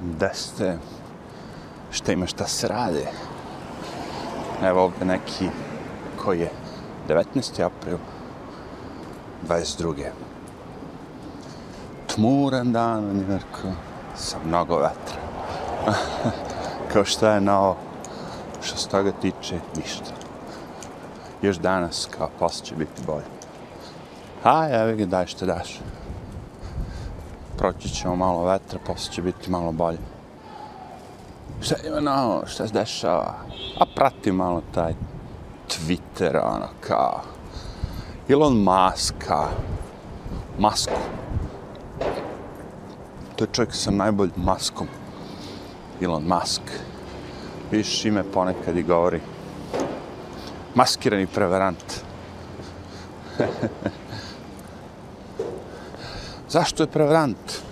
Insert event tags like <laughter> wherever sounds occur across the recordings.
gde ste, šta ima šta se rade. Evo ovdje neki koji je 19. april 22. Tmuran dan u Njurku sa mnogo vetra. <laughs> Kao šta je nao, što se toga tiče, ništa. Još danas, kao posle će biti bolje. A, evo ga, daj što daš. Proći ćemo malo vetra, posle će biti malo bolje. Šta ima novo, šta se dešava? A prati malo taj Twitter, ono, kao... Elon Muska, masku. To je čovjek sa najboljim maskom. Elon Musk. Viš ime ponekad i govori. Maskirani prevarant. <laughs> Zašto je prevarant?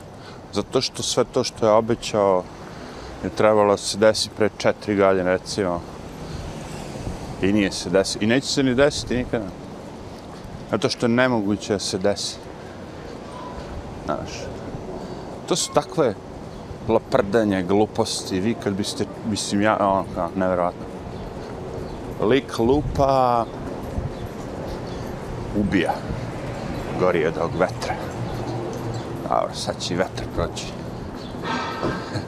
Zato što sve to što je obećao je trebalo se desi pre četiri godine, recimo. I nije se desi. I neće se ni desiti nikada. Zato što je nemoguće da se desi. Znaš. To su takve laprdanje, gluposti. Vi kad biste, mislim ja, ono, kao, nevjerojatno. Lik lupa ubija. Gori od ovog vetra. Dobro, sad će vetar proći.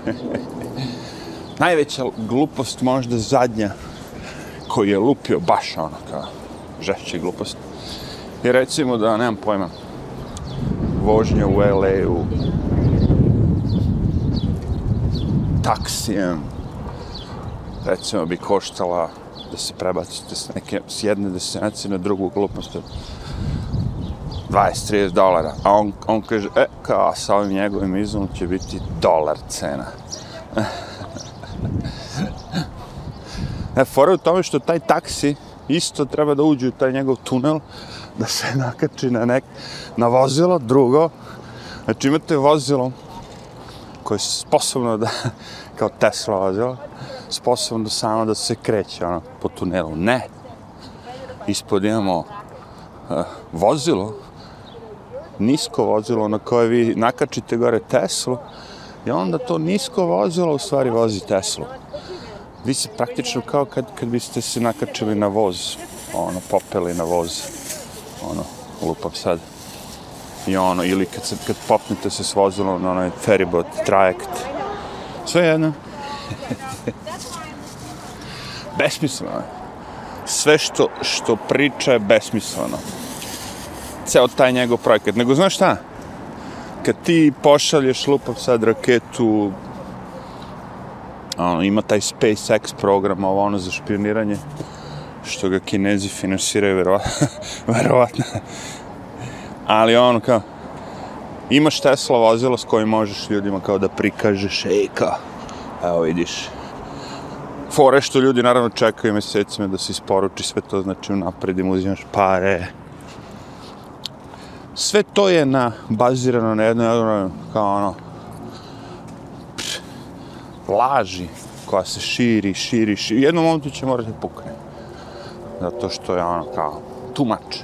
<laughs> Najveća glupost možda zadnja koji je lupio baš ono kao žešće glupost. I recimo da, nemam pojma, vožnja u LA-u taksijem recimo bi koštala da se prebacite s, neke, s jedne destinacije na drugu glupost 20-30 dolara. A on, on kaže, e, kao sa ovim njegovim izumom će biti dolar cena. e, fora u tome što taj taksi isto treba da uđe u taj njegov tunel, da se <laughs> nakači na nek, na vozilo, drugo. Znači imate vozilo koje je sposobno da, <laughs> kao Tesla vozilo, sposobno da samo da se kreće ono, po tunelu. Ne. Ispod imamo uh, vozilo nisko vozilo na koje vi nakačite gore Teslu i onda to nisko vozilo u stvari vozi Teslu. Vi se praktično kao kad, kad biste se nakačili na voz, ono, popeli na voz, ono, lupam sad. I ono, ili kad, se, kad popnete se s vozilom na onaj feribot, trajekt, sve jedno. <laughs> besmisleno je. Sve što, što priča je besmisleno ceo taj njegov projekat. Nego znaš šta? Kad ti pošalješ lupav sad raketu, ono, ima taj SpaceX program, ovo ono za špioniranje, što ga kinezi finansiraju, verovatno. <laughs> verovatno. Ali ono kao, imaš Tesla vozilo s kojim možeš ljudima kao da prikažeš, ej kao, evo vidiš, fore što ljudi naravno čekaju mesecima da se isporuči sve to, znači unapred im uzimaš pare, sve to je na bazirano na jednoj jednoj kao ono pš, laži koja se širi, širi, širi. U jednom momentu će morati pukne. Zato što je ono kao tumač.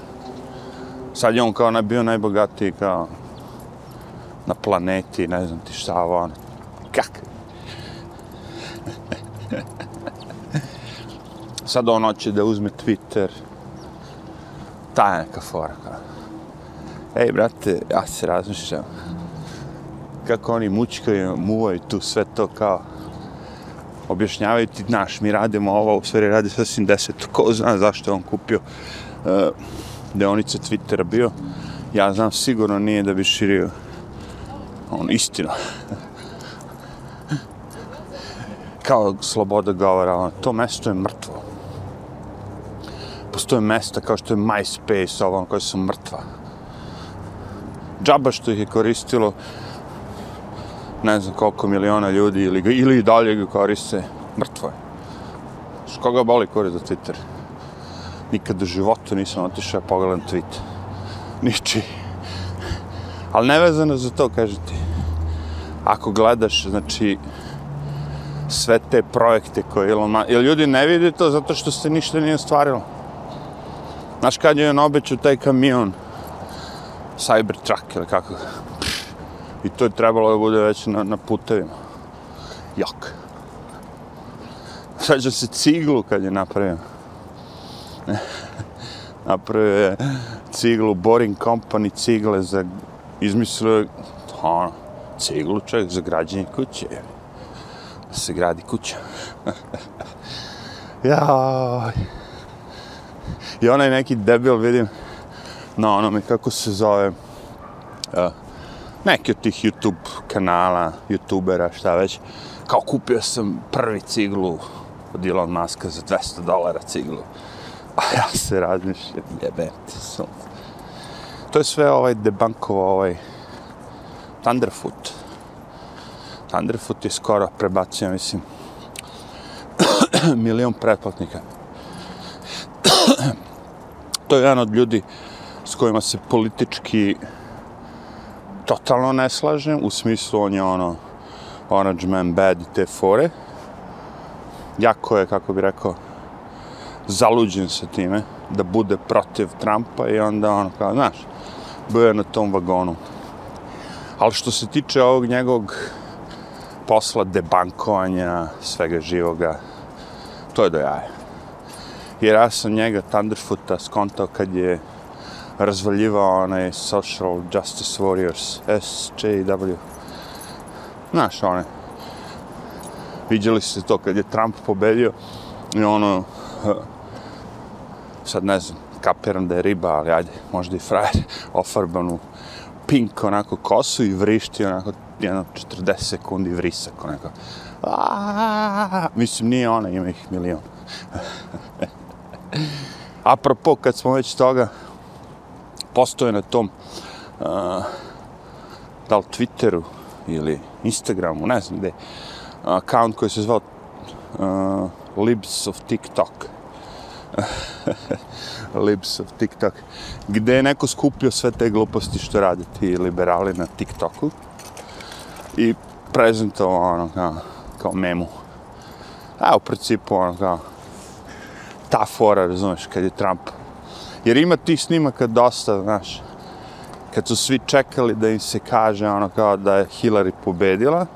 Sad je on kao ne bio najbogatiji kao na planeti, ne znam ti šta ovo ono. Kak? <laughs> Sad on hoće da uzme Twitter. Ta je neka fora kao. Ej, brate, ja se razmišljam. Kako oni mučkaju, muvaju tu sve to kao... Objašnjavaju ti, znaš, mi radimo ovo, u stvari radi sasvim deset. Ko zna zašto je on kupio uh, deonice Twittera bio. Ja znam, sigurno nije da bi širio on istinu. kao sloboda govora, ono, to mesto je mrtvo. Postoje mesta kao što je MySpace, ovo, koje su mrtva džaba što ih je koristilo ne znam koliko miliona ljudi ili, ili i dalje ga koriste, mrtvo je. Što koga boli kore za Twitter? Nikad u životu nisam otišao pogledam tweet. Niči. Ali nevezano za to, kaže ti. Ako gledaš, znači, sve te projekte koje Elon Musk... Jer ljudi ne vide to zato što se ništa nije ostvarilo. Znaš kad je on obećao taj kamion, Cybertruck ili kako I to je trebalo da bude već na, na putevima. jok. Sveđa se ciglu kad je napravio. <laughs> napravio je ciglu Boring Company cigle za izmislio je ono, ciglu čovjek za građenje kuće. Da se gradi kuća. <laughs> Jaj. I onaj neki debil vidim na onome kako se zove uh, neki od tih YouTube kanala, YouTubera, šta već. Kao kupio sam prvi ciglu od Elon Muska za 200 dolara ciglu. A ja se razmišljam, jebete ti sunce. To je sve ovaj debankovo, ovaj Thunderfoot. Thunderfoot je skoro prebacio, mislim, <coughs> milion pretplatnika. <coughs> to je jedan od ljudi s kojima se politički totalno ne slažem, u smislu on je ono Orange Man Bad i te fore. Jako je, kako bi rekao, zaluđen sa time da bude protiv Trumpa i onda ono kao, znaš, bio je na tom vagonu. Ali što se tiče ovog njegovog posla debankovanja svega živoga, to je do jaja. Jer ja sam njega Thunderfoota skontao kad je razvaljivao onaj Social Justice Warriors, SJW. Znaš, one. Vidjeli ste to kad je Trump pobedio i ono, <laughs> sad ne znam, kapiram da je riba, ali ajde, možda i frajer, <laughs> ofarbanu pink onako kosu i vrišti onako jedno 40 sekundi vrisak onako. Aaaa, mislim, nije ona, ima ih milion. <laughs> Apropo, kad smo već toga, postoje na tom uh, da li Twitteru ili Instagramu, ne znam gde, account koji se zvao uh, Libs of TikTok. <laughs> Libs of TikTok. Gde je neko skupio sve te gluposti što rade ti liberali na TikToku i prezentovao ono kao, kao memu. A u principu ono kao ta fora, razumeš, kad je Trump Jer ima tih snimaka dosta, znaš, kad su svi čekali da im se kaže ono kao da je Hillary pobedila,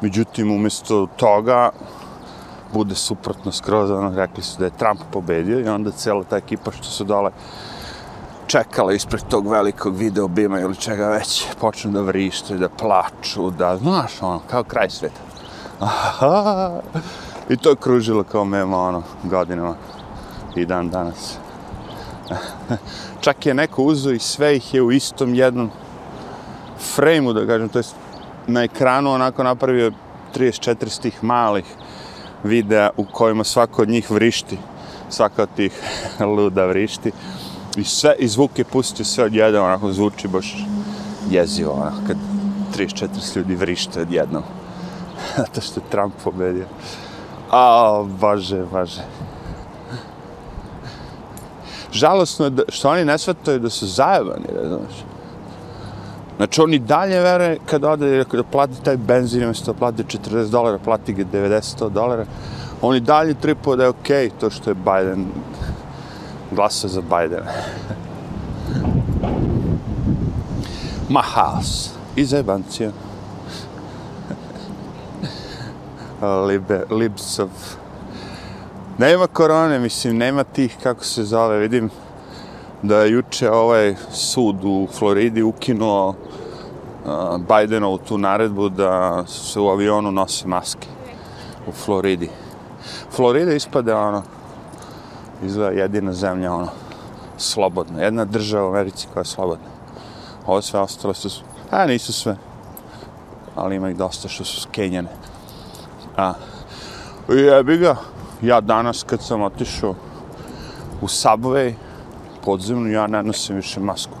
međutim, umjesto toga, bude suprotno skroz, ono, rekli su da je Trump pobedio i onda cijela ta ekipa što su dole čekala ispred tog velikog video bima ili čega već, počnu da vrište, i da plaču, da, znaš, ono, kao kraj sveta. Aha, I to je kružilo kao mema, ono, godinama i dan danas. <laughs> Čak je neko uzo i sve ih je u istom jednom frejmu, da kažem, to je na ekranu onako napravio 34 tih malih videa u kojima svako od njih vrišti, svaka od tih <laughs> luda vrišti. I sve, i zvuk je pustio sve od jedan, onako zvuči baš jezivo, onako, kad 34 ljudi vrište odjednom. <laughs> Zato što je Trump pobedio. A, baže, baže žalosno je da, što oni ne shvataju da su zajebani, da znaš. Znači, oni dalje vere kad ode, kada plati taj benzin, umjesto da plati 40 dolara, plati ga 90 dolara, oni dalje tripuju da je okej okay, to što je Biden glasa za Biden. <laughs> Ma haos. I zajebancija. Ono. <laughs> Libe, libsov. Nema korone, mislim, nema tih, kako se zove, vidim da je juče ovaj sud u Floridi ukinuo uh, Bidenovu tu naredbu da se u avionu nose maske u Floridi. Florida ispada ono, izgleda jedina zemlja ono, slobodna, jedna država u Americi koja je slobodna. Ovo sve ostalo su, a nisu sve, ali ima ih dosta što su skenjene. A, jebi ga, ja danas kad sam otišao u Subway, podzemnu, ja ne nosim više masku.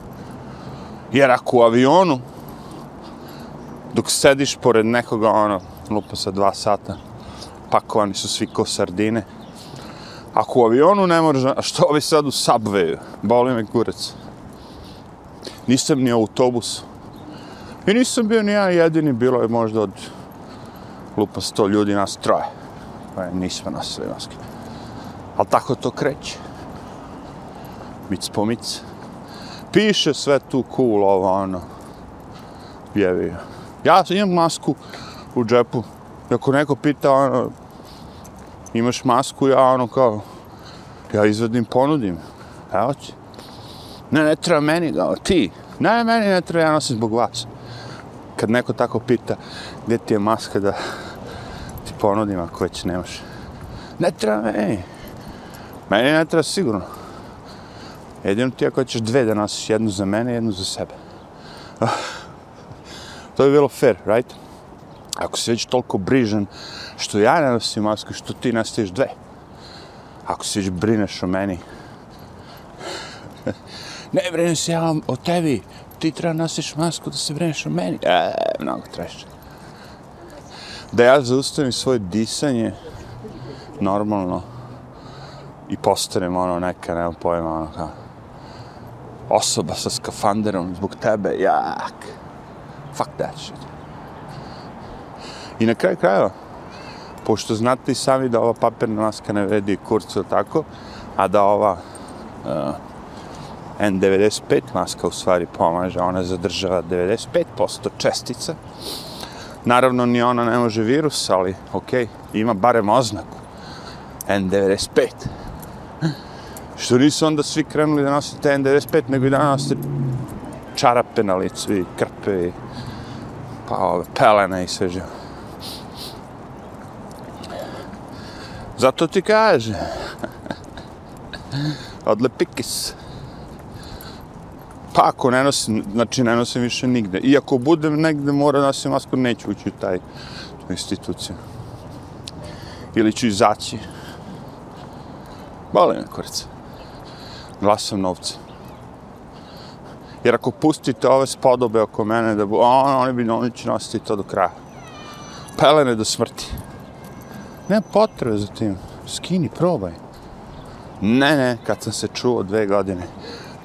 Jer ako u avionu, dok sediš pored nekoga, ono, lupa sa dva sata, pakovani su svi ko sardine, ako u avionu ne moraš, a što ovi sad u Subwayu, boli me kurec. Nisam ni autobus. I nisam bio ni ja jedini, bilo je možda od lupa sto ljudi nas troje pa nismo nosili maske. Ali tako to kreće. Mic po mic. Piše sve tu cool, ovo, ono. Jevi. Ja imam masku u džepu. Ako neko pita, ono, imaš masku, ja ono kao, ja izvedim, ponudim. Evo ti. Ne, ne treba meni, kao, ti. Ne, meni ne treba, ja nosim zbog vas. Kad neko tako pita, gdje ti je maska da ponudim ako već nemaš. Ne treba meni. Meni ne treba sigurno. Jedino ti ako ćeš dve da nosiš, jednu za mene, jednu za sebe. Ah. to je bilo fair, right? Ako si već toliko brižan što ja ne nosim masku, što ti nastaviš dve. Ako si već brineš o meni. <laughs> ne brinem se ja o tebi. Ti treba nosiš masku da se brineš o meni. E, mnogo treće. Da ja zaustavim svoje disanje normalno i postanem ono neka, nemam pojma, ono kao osoba sa skafanderom zbog tebe, jak. Fuck that shit. I na kraju krajeva, pošto znate i sami da ova papirna maska ne vredi kurcu tako, a da ova eh, uh, N95 maska u stvari pomaže, ona zadržava 95% čestica. Naravno, ni ona ne može virus, ali ok, ima barem oznaku N95. Što nisu onda svi krenuli da nosite N95, nego i da nosite čarape na licu i krpe i pa ove pelene i sve živo. Zato ti kaže. <laughs> Odle pikis. Pa ako ne nosim, znači ne nosim više nigde. I ako budem negde mora nosim masku, neću ući u taj u instituciju. Ili ću izaći. Boli me kurac. Glasam novca. Jer ako pustite ove spodobe oko mene, da bu, on, oni bi oni će nositi to do kraja. Pelene do smrti. Nema potrebe za tim. Skini, probaj. Ne, ne, kad sam se čuo dve godine,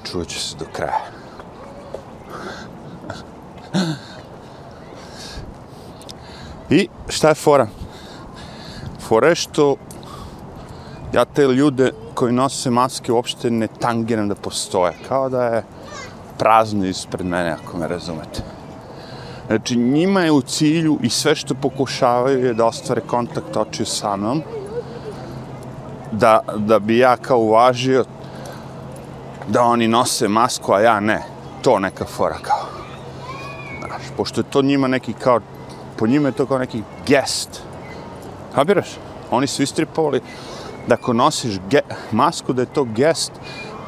čuo ću se do kraja. I šta je fora? Fora je što ja te ljude koji nose maske uopšte ne tangiram da postoje. Kao da je prazno ispred mene, ako me razumete. Znači, njima je u cilju i sve što pokušavaju je da ostvare kontakt očiju sa mnom, da, da bi ja kao uvažio da oni nose masku, a ja ne. To neka fora kao. Znaš, pošto je to njima neki kao, po njima je to kao neki gest. Kapiraš? Oni su istripovali da ako nosiš ge, masku, da je to gest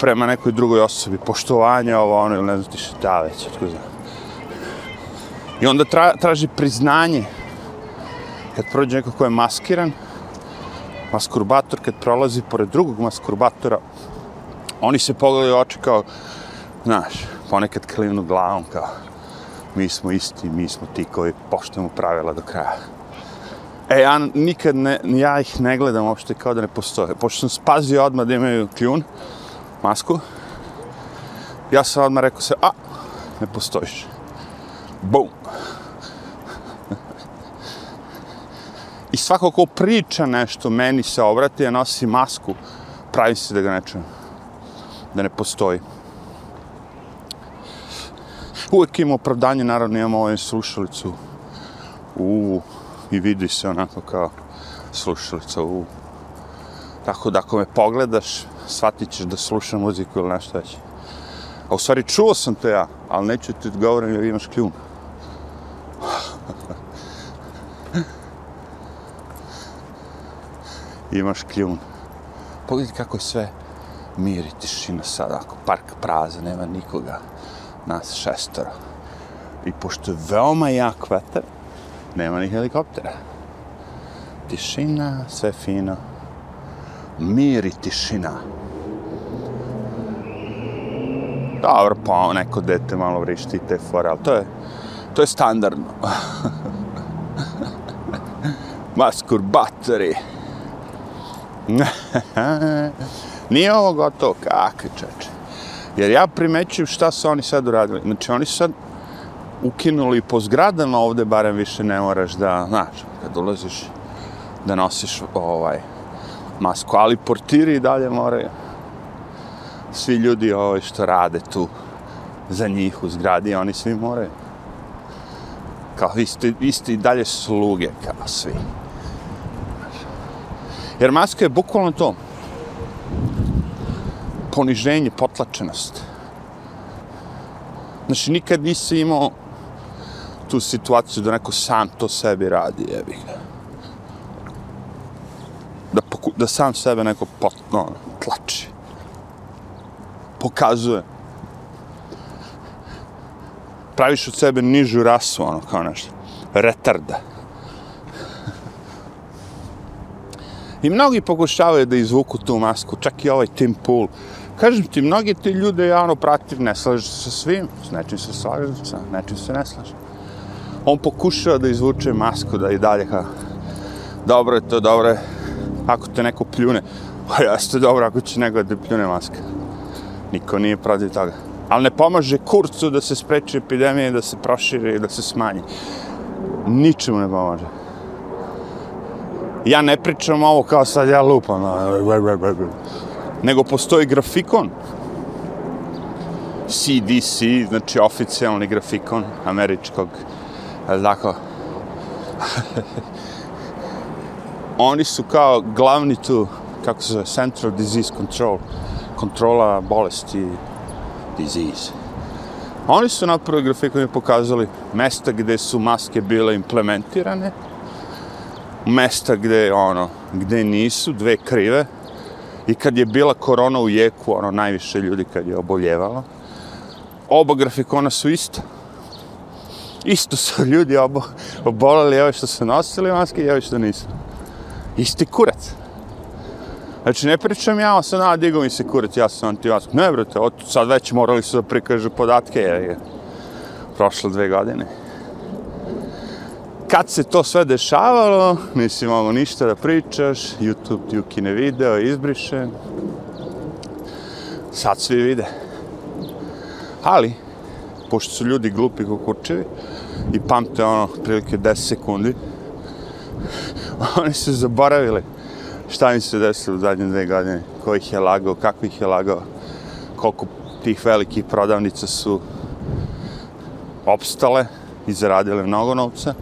prema nekoj drugoj osobi, poštovanje ovo, ono, ili ne znam ti šta već, otko znam. I onda tra, traži priznanje kad prođe neko ko je maskiran, maskurbator kad prolazi pored drugog maskurbatora, oni se pogledaju oči kao, znaš, ponekad klinu glavom kao, mi smo isti, mi smo ti koji poštujemo pravila do kraja. E, ja nikad ne, ja ih ne gledam uopšte kao da ne postoje. Pošto sam spazio odmah da imaju kljun, masku, ja sam odmah rekao se, a, ne postojiš. Bum. I svako ko priča nešto, meni se obrati, ja nosi masku, pravim se da ga ne čujem. Da ne postoji. Uvijek ima opravdanje, naravno imamo ovu slušalicu. U, i vidi se onako kao slušalica. U. Tako da ako me pogledaš, shvatit ćeš da slušam muziku ili nešto već. A u stvari čuo sam to ja, ali neću ti govorim jer imaš kljun. <laughs> imaš kljun. Pogledaj kako je sve mir i tišina sada, ako park praza, nema nikoga, nas šestora. I pošto je veoma jak vetar, nema ni helikoptera. Tišina, sve fino. Mir i tišina. Dobro, pa neko dete malo vrišti te fore, ali to je, to je standardno. <laughs> Maskurbatori. <laughs> Nije ovo gotovo, kakve čeče. Jer ja primećujem šta su oni sad uradili. Znači, oni sad ukinuli po zgradama ovde, barem više ne moraš da, znaš, kad ulaziš, da nosiš ovaj masku, ali portiri i dalje moraju. Svi ljudi ovaj, što rade tu za njih u zgradi, oni svi moraju. Kao isti, isti i dalje sluge, kao svi. Jer maska je bukvalno to. Poniženje, potlačenost. Znači, nikad nisi imao tu situaciju da neko sam to sebi radi, jebi ga. Da, poku, da sam sebe neko potno tlači. Pokazuje. Praviš od sebe nižu rasu, ono, kao nešto. Retarda. I mnogi pokušavaju da izvuku tu masku, čak i ovaj Tim Pool. Kažem ti, mnogi ti ljude javno pratim, ne slažu se sa svim, s nečim se slažu, sa nečim se ne slažu. On pokušava da izvuče masku, da i dalje kao, dobro je to, dobro je, ako te neko pljune, pa jeste dobro ako će nego da pljune maska. Niko nije protiv toga. Ali ne pomaže kurcu da se spreči epidemije, da se proširi i da se smanji. Ničemu ne pomaže ja ne pričam ovo kao sad ja lupam, ono, nego postoji grafikon. CDC, znači oficijalni grafikon američkog, ali tako, <laughs> oni su kao glavni tu, kako se zove, Central Disease Control, kontrola bolesti, disease. Oni su na grafikon i pokazali mesta gde su maske bile implementirane, mesta gde ono, gde nisu, dve krive. I kad je bila korona u jeku, ono, najviše ljudi kad je oboljevalo, oba grafikona su isto. Isto su <laughs> ljudi obo, oboleli, ovi što su nosili maske, evo što nisu. Isti kurac. Znači, ne pričam ja, sad na, digao mi se kurac, ja sam antivask. Ne, brate, od, sad već morali su da prikažu podatke, je, je. Prošlo dve godine kad se to sve dešavalo, nisi mogo ništa da pričaš, YouTube ti ukine video, izbriše. Sad svi vide. Ali, pošto su ljudi glupi kukurčevi i pamte ono, prilike 10 sekundi, oni su zaboravili šta im se desilo u zadnje dve godine, ko ih je lagao, kako ih je lagao, koliko tih velikih prodavnica su opstale i zaradile mnogo novca,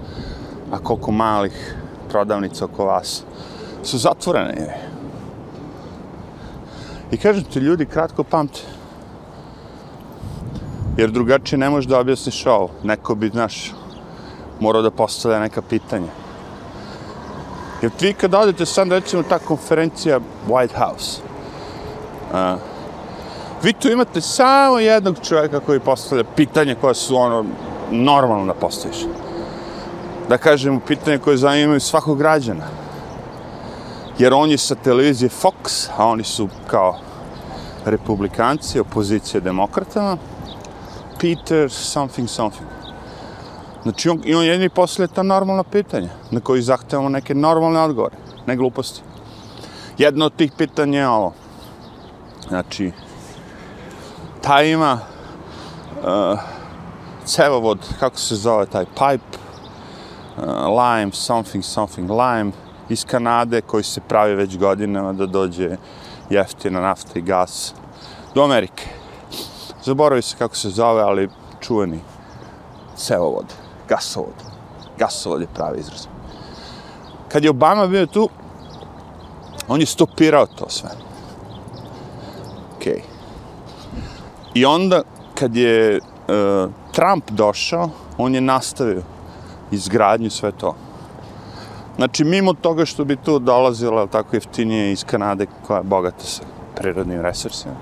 a koliko malih prodavnica oko vas su zatvorene. I kažem ti, ljudi kratko pamte. Jer drugačije ne možeš da objasniš ovo. Neko bi, znaš, morao da postavlja neka pitanja. Jer ti kad odete sad, recimo, ta konferencija White House, a, vi tu imate samo jednog čovjeka koji postavlja pitanje koja su ono normalno da postaviš da kažem, pitanje koje zanimaju svakog građana. Jer on je sa televizije Fox, a oni su kao republikanci, opozicija demokratama, Peter something something. Znači, on, i on jedini poslije ta normalna pitanja, na koji zahtevamo neke normalne odgovore, ne gluposti. Jedno od tih pitanja je ovo. Znači, ta ima uh, cevovod, kako se zove taj pipe, Uh, lime, something, something, lime iz Kanade koji se pravi već godinama da dođe jeftina nafta i gas do Amerike. Zaboravi se kako se zove, ali čuveni cevovod, gasovod. Gasovod je pravi izraz. Kad je Obama bio tu, on je stopirao to sve. Okay. I onda, kad je uh, Trump došao, on je nastavio izgradnju, sve to. Znači, mimo toga što bi tu dolazilo tako jeftinije iz Kanade, koja je bogata sa prirodnim resursima.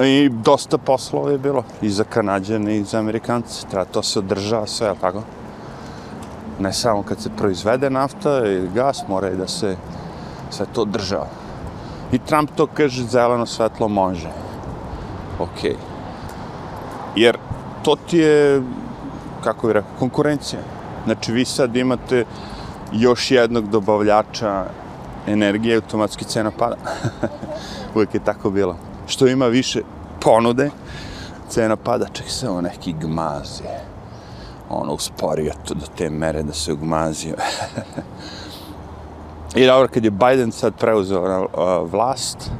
I dosta poslova je bilo i za Kanadjane i za Amerikance. Treba to se održava sve, tako? Ne samo kad se proizvede nafta i gas, mora i da se sve to održava. I Trump to kaže, zeleno svetlo može. Okej. Okay. Jer to ti je kako bih rekao, konkurencija. Znači, vi sad imate još jednog dobavljača energije, automatski cena pada. <laughs> Uvijek je tako bilo. Što ima više ponude, cena pada. Ček se ovo neki gmazi. Ono, usporio to do te mere da se ugmazio. <laughs> I dobro, kad je Biden sad preuzeo uh, vlast,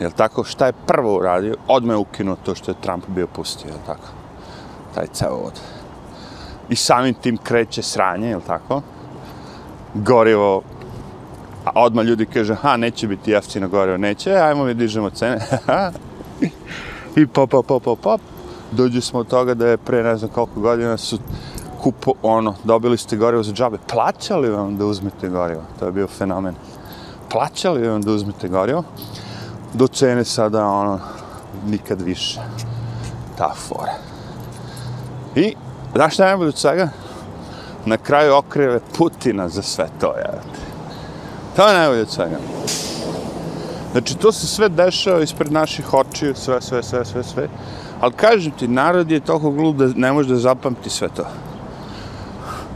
jel tako, šta je prvo uradio? Odme je ukinuo to što je Trump bio pustio, jel tako? Taj ceo od i samim tim kreće sranje, je tako? Gorivo, a odmah ljudi kaže, ha, neće biti jeftino gorivo, neće, ajmo mi dižemo cene. <laughs> I pop, pop, pop, pop, pop. Dođu smo od toga da je pre ne znam koliko godina su kupo, ono, dobili ste gorivo za džabe. Plaćali vam da uzmete gorivo? To je bio fenomen. Plaćali vam da uzmete gorivo? Do cene sada, ono, nikad više. Ta fora. I, znaš šta najbolje od svega? Na kraju okreve Putina za sve to, jevate. To je najbolje od svega. Znači, to se sve dešava ispred naših očiju, sve, sve, sve, sve, sve. Ali kažem ti, narod je toliko glup da ne može da zapamti sve to.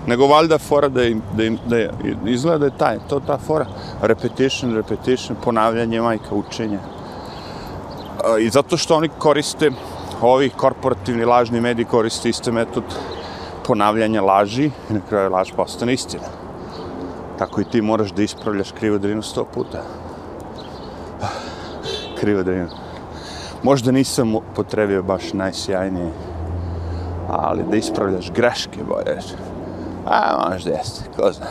Nego valjda fora da, im, da, im, da je, izgleda da je taj, to ta fora. Repetition, repetition, ponavljanje majka, učenje. I zato što oni koriste, ovi korporativni lažni mediji koriste isti metod ponavljanja laži i na kraju laž postane istina. Tako i ti moraš da ispravljaš krivodrinu sto puta. Krivodrinu. Možda nisam potrebio baš najsjajnije, ali da ispravljaš greške, bolje. A, možda jeste, ko zna.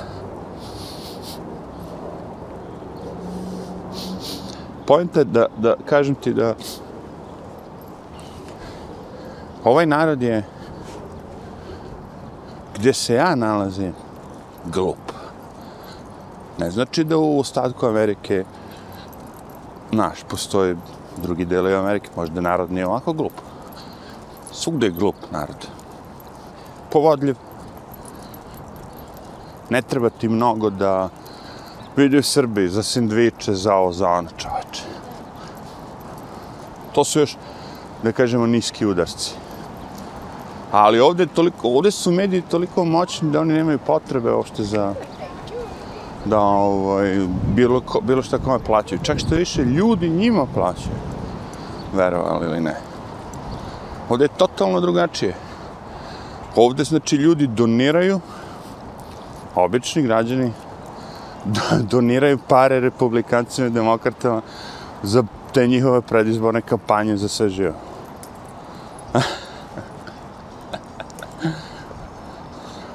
Pojenta je da, da kažem ti da ovaj narod je gdje se ja nalazim glup. Ne znači da u ostatku Amerike naš, postoji drugi deli Amerike, možda narod nije ovako glup. Svugde je glup narod. Povodljiv. Ne treba ti mnogo da vidi u Srbiji za sindviče, za ovo, za ono čoveče. To su još, da kažemo, niski udarci. Ali ovdje, toliko, ovdje su mediji toliko moćni da oni nemaju potrebe uopšte za da ovaj, bilo, ko, bilo šta kome plaćaju. Čak što više ljudi njima plaćaju. Verovali ili ne. Ovdje je totalno drugačije. Ovde, znači, ljudi doniraju, obični građani, doniraju pare republikancima i demokratama za te njihove predizborne kampanje za sve živo.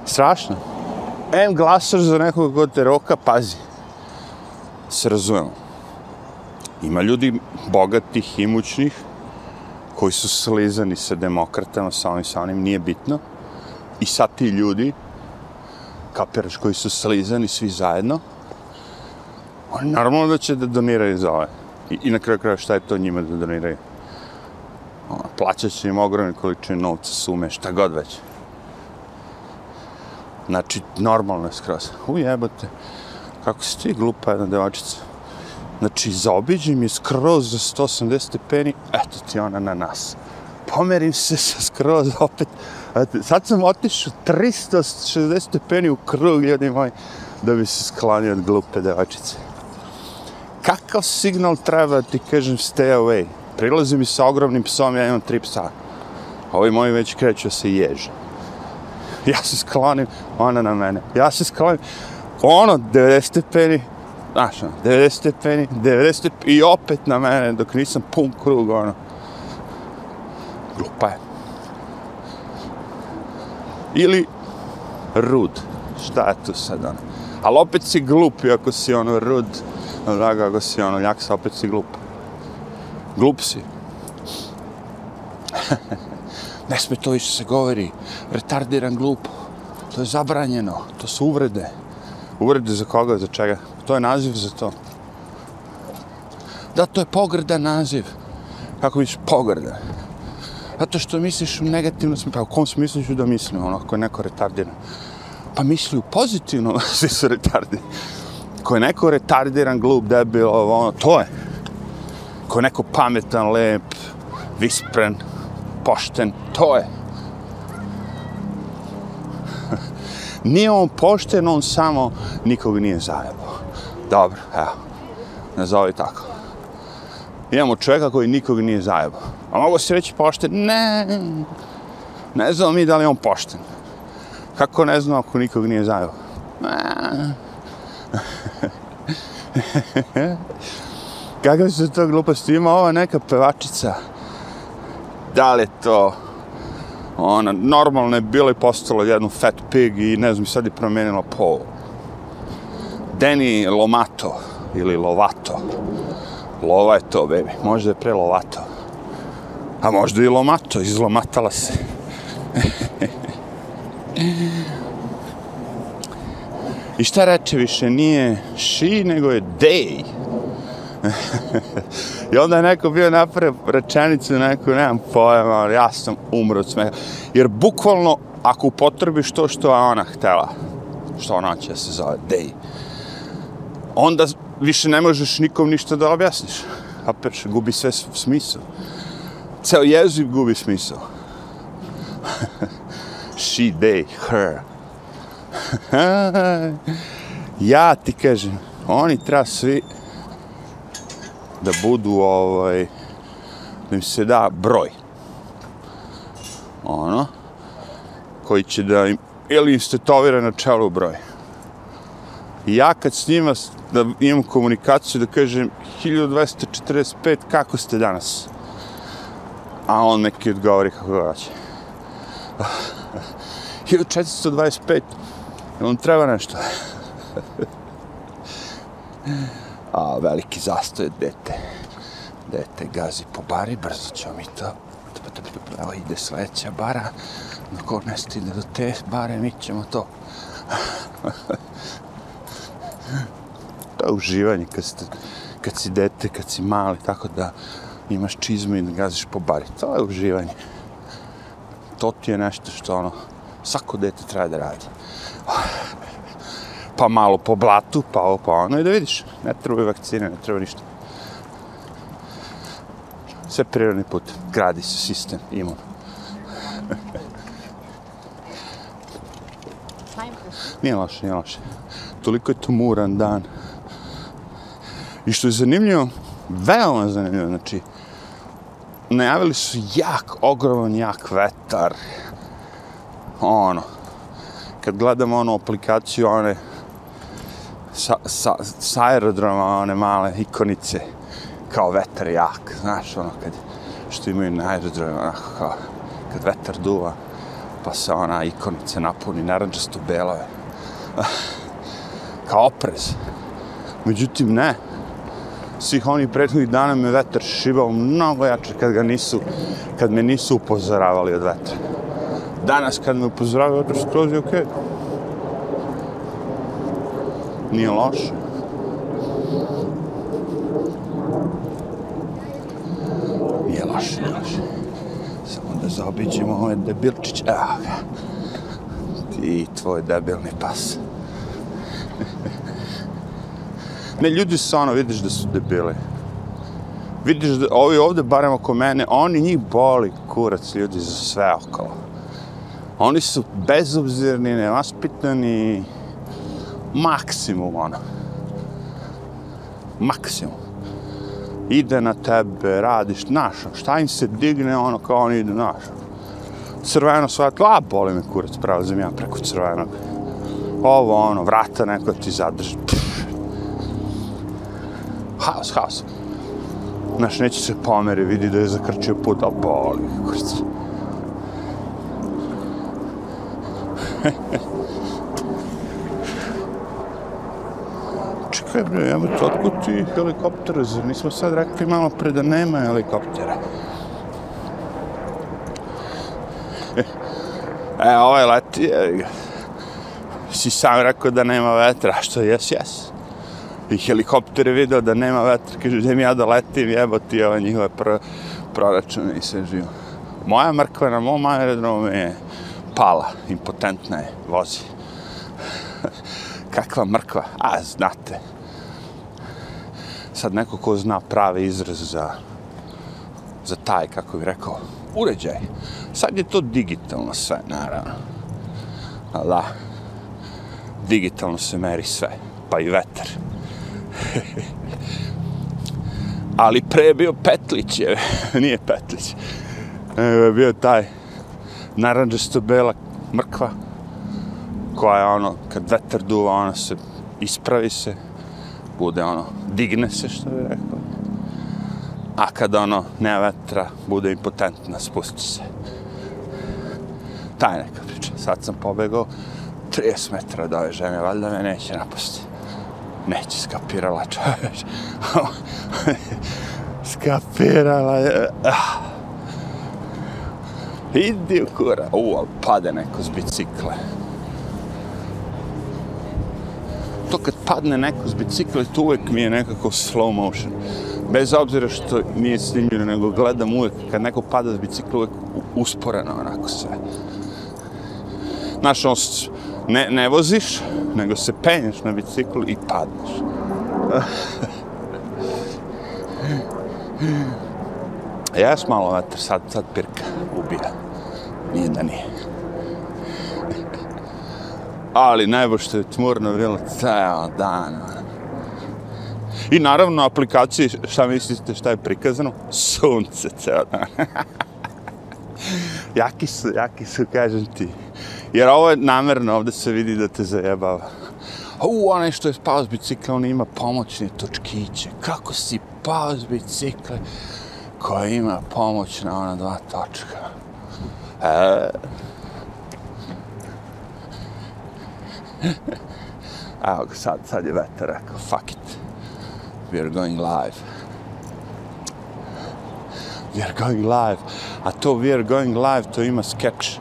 Strašno. Em glasaš za nekog kod te roka, pazi. Se razumemo. Ima ljudi bogatih, imućnih, koji su slizani sa demokratama, sa onim, sa onim, nije bitno. I sad ti ljudi, kapiraš, koji su slizani svi zajedno, oni normalno da će da doniraju za ove. I, i na kraju kraja šta je to njima da doniraju? Plaćat će im ogromne količine novca, sume, šta god već. Znači, normalno je skroz. jebote. kako si ti glupa jedna devačica. Znači, zaobiđi mi skroz za 180 stepeni, eto ti ona na nas. Pomerim se sa skroz opet. Sad sam otišao 360 stepeni u krug, ljudi moji, da bi se sklanio od glupe devačice. Kakav signal treba ti kažem stay away? Prilazi mi sa ogromnim psom, ja imam tri psa. Ovi moji već kreću se ježe ja se sklonim, ona na mene. Ja se sklonim, ono, 90 stepeni, znaš, ono, 90 stepeni, 90 stepeni, i opet na mene, dok nisam pun krug, ono. Glupa je. Ili rud. Šta je tu sad, ono? Ali opet si glup, ako si ono rud, ono, draga, ako si ono ljaksa, opet si glup. Glup si. <laughs> ne sme to više se govori, retardiran glup, to je zabranjeno, to su uvrede. Uvrede za koga, za čega? To je naziv za to. Da, to je pogrdan naziv. Kako misliš pogrdan? Zato što misliš u negativnom smislu, pa u kom smislu ću da mislim, ono, ako je neko retardiran? Pa misli u pozitivnom, <laughs> svi su retardirani. Ko je neko retardiran, glup, debil, ono, to je. Ko je neko pametan, lep, vispren, pošten, to je. nije on pošten, on samo nikog nije zajebao. Dobro, evo, nazovi tako. Imamo čovjeka koji nikog nije zajebao. A mogu se reći pošten? Ne, ne znamo mi da li on pošten. Kako ne znamo ako nikog nije zajebao? <laughs> Kakve su to gluposti? Ima ova neka pevačica da li je to Ona, normalno je bila i postala jednu fat pig i ne znam, sad je promijenila pol. Deni Lomato ili Lovato. Lova je to, baby. Možda je pre Lovato. A možda i Lomato, izlomatala se. <laughs> I šta reče više, nije she, nego je they. <laughs> I onda je neko bio napravio rečenicu, neko, nemam pojma, ali ja sam umro od smeha. Jer bukvalno, ako upotrebiš to što je ona htela, što ona će se zove, dej, onda više ne možeš nikom ništa da objasniš. A perš, gubi sve smisao. Ceo jezik gubi smisao. <laughs> She, they, her. <laughs> ja ti kažem, oni treba svi da budu ovaj da im se da broj. Ono koji će da im ili istetovira na čelu broj. I ja kad s njima da imam komunikaciju da kažem 1245 kako ste danas? A on neki odgovori kako ga hoće. <laughs> 1425 on treba nešto? <laughs> a veliki zastoj dete. Dete gazi po bari brzo ćemo mi to. Evo ide sledeća bara. Dok on ne stigne do te bare mi ćemo to. <laughs> To je uživanje kad, ste, kad si dete, kad si mali, tako da imaš čizmu i da gaziš po bari. To je uživanje. To ti je nešto što ono, svako dete treba da radi pa malo po blatu, pa ovo, pa ono, i da vidiš, ne treba vakcine, ne treba ništa. Sve prirodni put, gradi se sistem, imun. nije loše, nije loše. Toliko je tumuran dan. I što je zanimljivo, veoma zanimljivo, znači, najavili su jak, ogroman, jak vetar. Ono, kad gledamo onu aplikaciju, one, sa, sa, sa aerodroma one male ikonice kao vetar jak, znaš, ono kad što imaju na aerodromu, onako kao kad vetar duva, pa se ona ikonica napuni naranđasto belove. <laughs> kao oprez. Međutim, ne. Svih onih prethodnih dana me vetar šibao mnogo jače kad ga nisu, kad me nisu upozoravali od vetra. Danas kad me upozoravaju od skroz je okej. Okay. Nije loše. Nije loše, nije loše. Samo da zaobiđemo ove debilčić. Evo ga. Ti i tvoj debilni pas. ne, ljudi su ono, vidiš da su debili. Vidiš da ovi ovde, barem oko mene, oni njih boli kurac ljudi za sve okolo. Oni su bezobzirni, nevaspitani, maksimum, ono. Maksimum. Ide na tebe, radiš, znaš, ono, šta im se digne, ono, kao oni idu, znaš. Ono. Crveno svetlo, a boli me kurac, prelazim ja preko crvenog. Ovo, ono, vrata neko ti zadrži. Pff. Haos, haos. Znaš, neće se pomeri, vidi da je zakrčio put, a boli, kurac. Čekaj bre, ja to otkud ti helikoptera, zar nismo sad rekli malo pre da nema helikoptera? E, e ovaj leti, je, si sam rekao da nema vetra, što jes, jes. I helikopter je video da nema vetra, kaže, gdje mi ja da letim, jebo ti ove njihove pr proračune i sve živo. Moja mrkva na mom aerodromu je pala, impotentna je, vozi. <laughs> Kakva mrkva? A, znate, sad neko ko zna pravi izraz za, za taj, kako bih rekao, uređaj. Sad je to digitalno sve, naravno. A da, digitalno se meri sve, pa i vetar. <laughs> Ali pre je bio Petlić, je, <laughs> nije Petlić. Je bio taj naranđasto bela mrkva koja je ono, kad vetar duva, ona se ispravi se, bude ono, digne se, što bi rekao. A kad ono, nema vetra, bude impotentna, spusti se. Taj neka priča. Sad sam pobegao 30 metara do ove žene, valjda me neće napustiti. Neće, skapirala čoveč. <laughs> skapirala je. Ah. Idi u kura. U, ali pade neko s bicikle. To kad padne neko s bicikla, to uvek mi je nekako slow motion. Bez obzira što nije snimljeno, nego gledam uvek, kad neko pada s bicikla, uvek usporeno onako sve. Znaš, ono, ne, ne voziš, nego se penješ na biciklu i padneš. <laughs> Jes malo vetar, sad, sad pirka, ubija. Nije da nije. Ali najbolj što je tmurno bilo ceo dan. I naravno, na aplikaciji, šta mislite, šta je prikazano? Sunce ceo dan. <laughs> jaki su, jaki su, kažem ti. Jer ovo je namerno, ovde se vidi da te zajebava. U, onaj što je spao s bicikla, on ima pomoćne točkiće. Kako si pao s bicikle koja ima pomoć na ona dva točka? E... <laughs> Evo ga, sad, sad je vetar rekao, fuck it. We are going live. We are going live. A to we are going live, to ima sketch.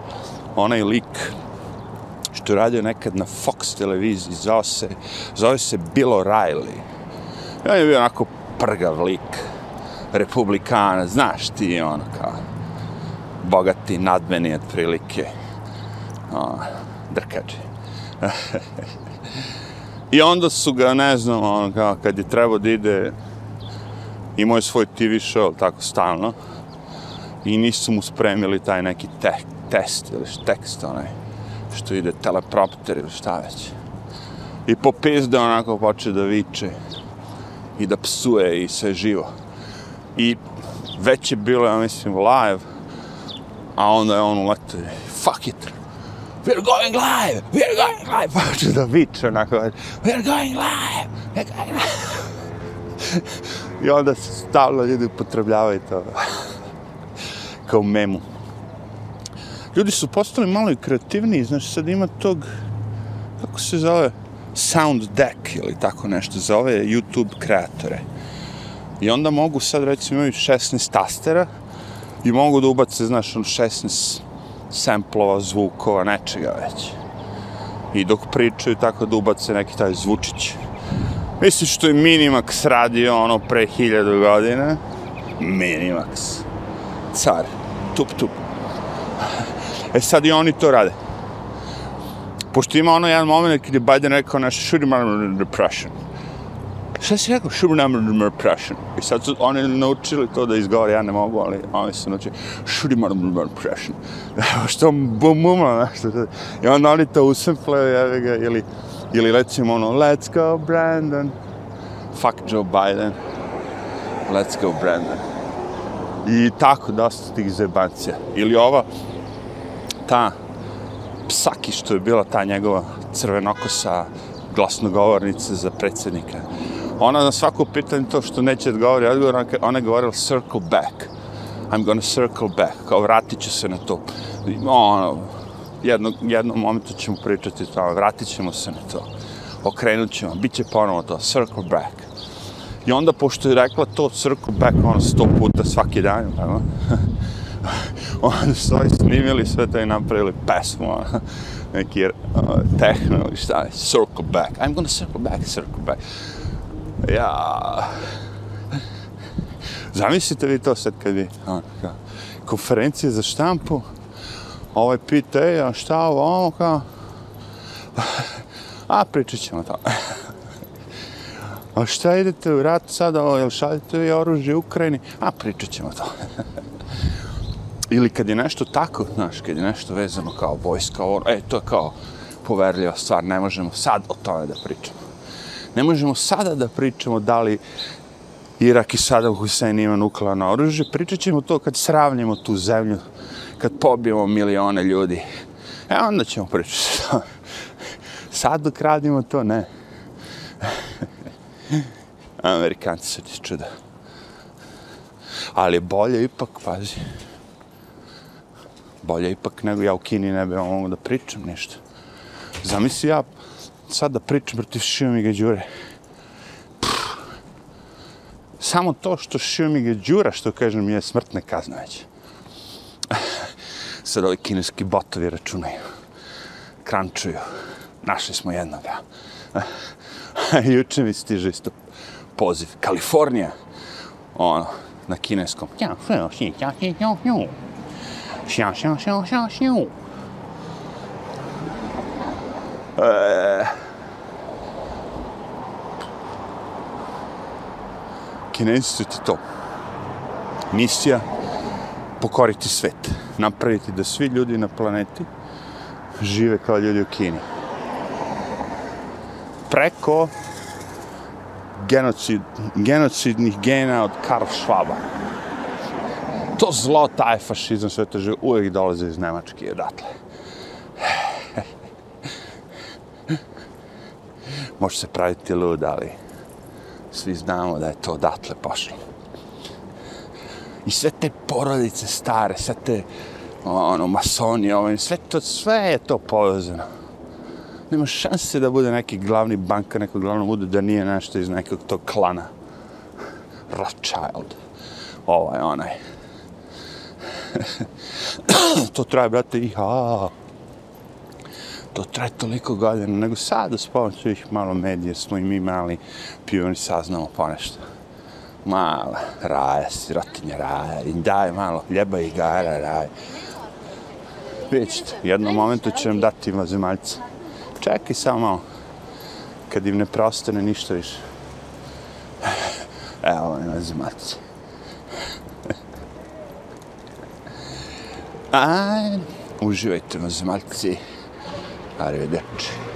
Onaj lik što je radio nekad na Fox televiziji, zove se, zove se Bill O'Reilly. I on je bio onako prgav lik, republikana, znaš ti, ono kao, bogati, nadmeni, otprilike, ono, o, drkađe. I onda su ga, ne znam, ono, kao, kad je trebao da ide, imao je svoj TV show, tako stalno, i nisu mu spremili taj neki te test ili tekst, onaj, što ide teleprompter ili šta već. I po pizde onako poče da viče i da psuje i sve živo. I već je bilo, ja mislim, live, a onda je on uletio, fuck it, we're going live, we're going live, <laughs> poče da viče onako, we're going live, we're going live. I onda se stavno ljudi upotrebljavaju to. Kao memu. Ljudi su postali malo i kreativniji, znači sad ima tog, kako se zove, sound deck ili tako nešto, za ove YouTube kreatore. I onda mogu sad, recimo, imaju 16 tastera i mogu da ubace, znaš, on 16 semplova, zvukova, nečega već. I dok pričaju tako da ubace neki taj zvučić. Mislim što je Minimax radio ono pre hiljadu godina? Minimax. Car. Tup, tup. E sad i oni to rade. Pošto ima ono jedan moment kada je Biden rekao naš shooting armor depression? Šta si rekao? Shooting armor. I sad su oni naučili to da izgovore, ja ne mogu, ali oni su naučili shooting armor. Što bum bum, nešto. I onda oni to usemplaju, jevi ga, ili, ili recimo ono, let's go Brandon. Fuck Joe Biden. Let's go Brandon. I tako dosta tih zebancija. Ili ova, ta psaki što je bila ta njegova crvenokosa glasnogovornica za predsjednika. Ona na svako pitanje to što neće odgovoriti odgovor, ona je govorila circle back. I'm gonna circle back. Kao vratit ću se na to. Ono, jedno, jednom momentu ćemo pričati tamo, vratit ćemo se na to. Okrenut ćemo, bit će ponovo to, circle back. I onda, pošto je rekla to circle back, ono, sto puta svaki dan, tako, <laughs> onda su ovi snimili sve to i napravili pesmu, ono, neki ono, uh, techno ili šta je, circle back, I'm gonna circle back, circle back. Ja, zamislite vi to sad kad je ono, konferencije za štampu, ovaj pita, ej, a šta ovo, ono kao, a pričat ćemo to. a šta idete u rat sada, o, jel šaljete vi oružje Ukrajini? A pričat ćemo to. ili kad je nešto tako, znaš, kad je nešto vezano kao vojska, or, e, to je kao poverljiva stvar, ne možemo sad o tome da pričamo. Ne možemo sada da pričamo da li Irak i Saddam Hussein ima nuklearno oružje, pričat ćemo to kad sravnimo tu zemlju, kad pobijemo milione ljudi. E, onda ćemo pričati to. <laughs> Sad dok radimo to, ne. <laughs> Amerikanci su ti čuda. Ali bolje ipak, pazi Bolje ipak nego ja u Kini ne bi mogu da pričam ništa. Zamisli ja sad da pričam protiv Šivamiga Đure. Pff. Samo to što Šivamiga Đura, što kažem, je smrtne kazne već. <laughs> Sad ovi kineski botovi računaju. Krančuju. Našli smo jednoga. <laughs> Juče mi stiže isto poziv. Kalifornija. Ono, na kineskom. Ja, ja, ja, ja, ja, ja, ja. Šja, šja, šja. E, Kinezi su ti to. Misija pokoriti svet. Napraviti da svi ljudi na planeti žive kao ljudi u Kini. Preko genocid, genocidnih gena od Karl Schwaba. To zlo, taj fašizam, sve to žive, uvijek dolaze iz Nemačke i odatle. <laughs> Može se praviti lud, ali svi znamo da je to odatle pošlo. I sve te porodice stare, sve te ono, masoni, ovo, sve to, sve je to povezano. Nema šanse da bude neki glavni banka, neko glavno bude da nije nešto iz nekog tog klana. Rothschild. Ovaj, onaj. <coughs> to traje, brate, i ha. To traje toliko godina, nego sad s pomoću ih malo medije smo i mi mali pioni saznamo ponešto. Mala raja, sirotinja raja, i daj malo hljeba i gara raja. Vidjet ćete, u jednom momentu će nam dati vazemaljca. Čekaj samo malo, kad im ne prostane ništa više. <laughs> Evo vam vazemaljci. <laughs> Ajde, uživajte er ødelagt.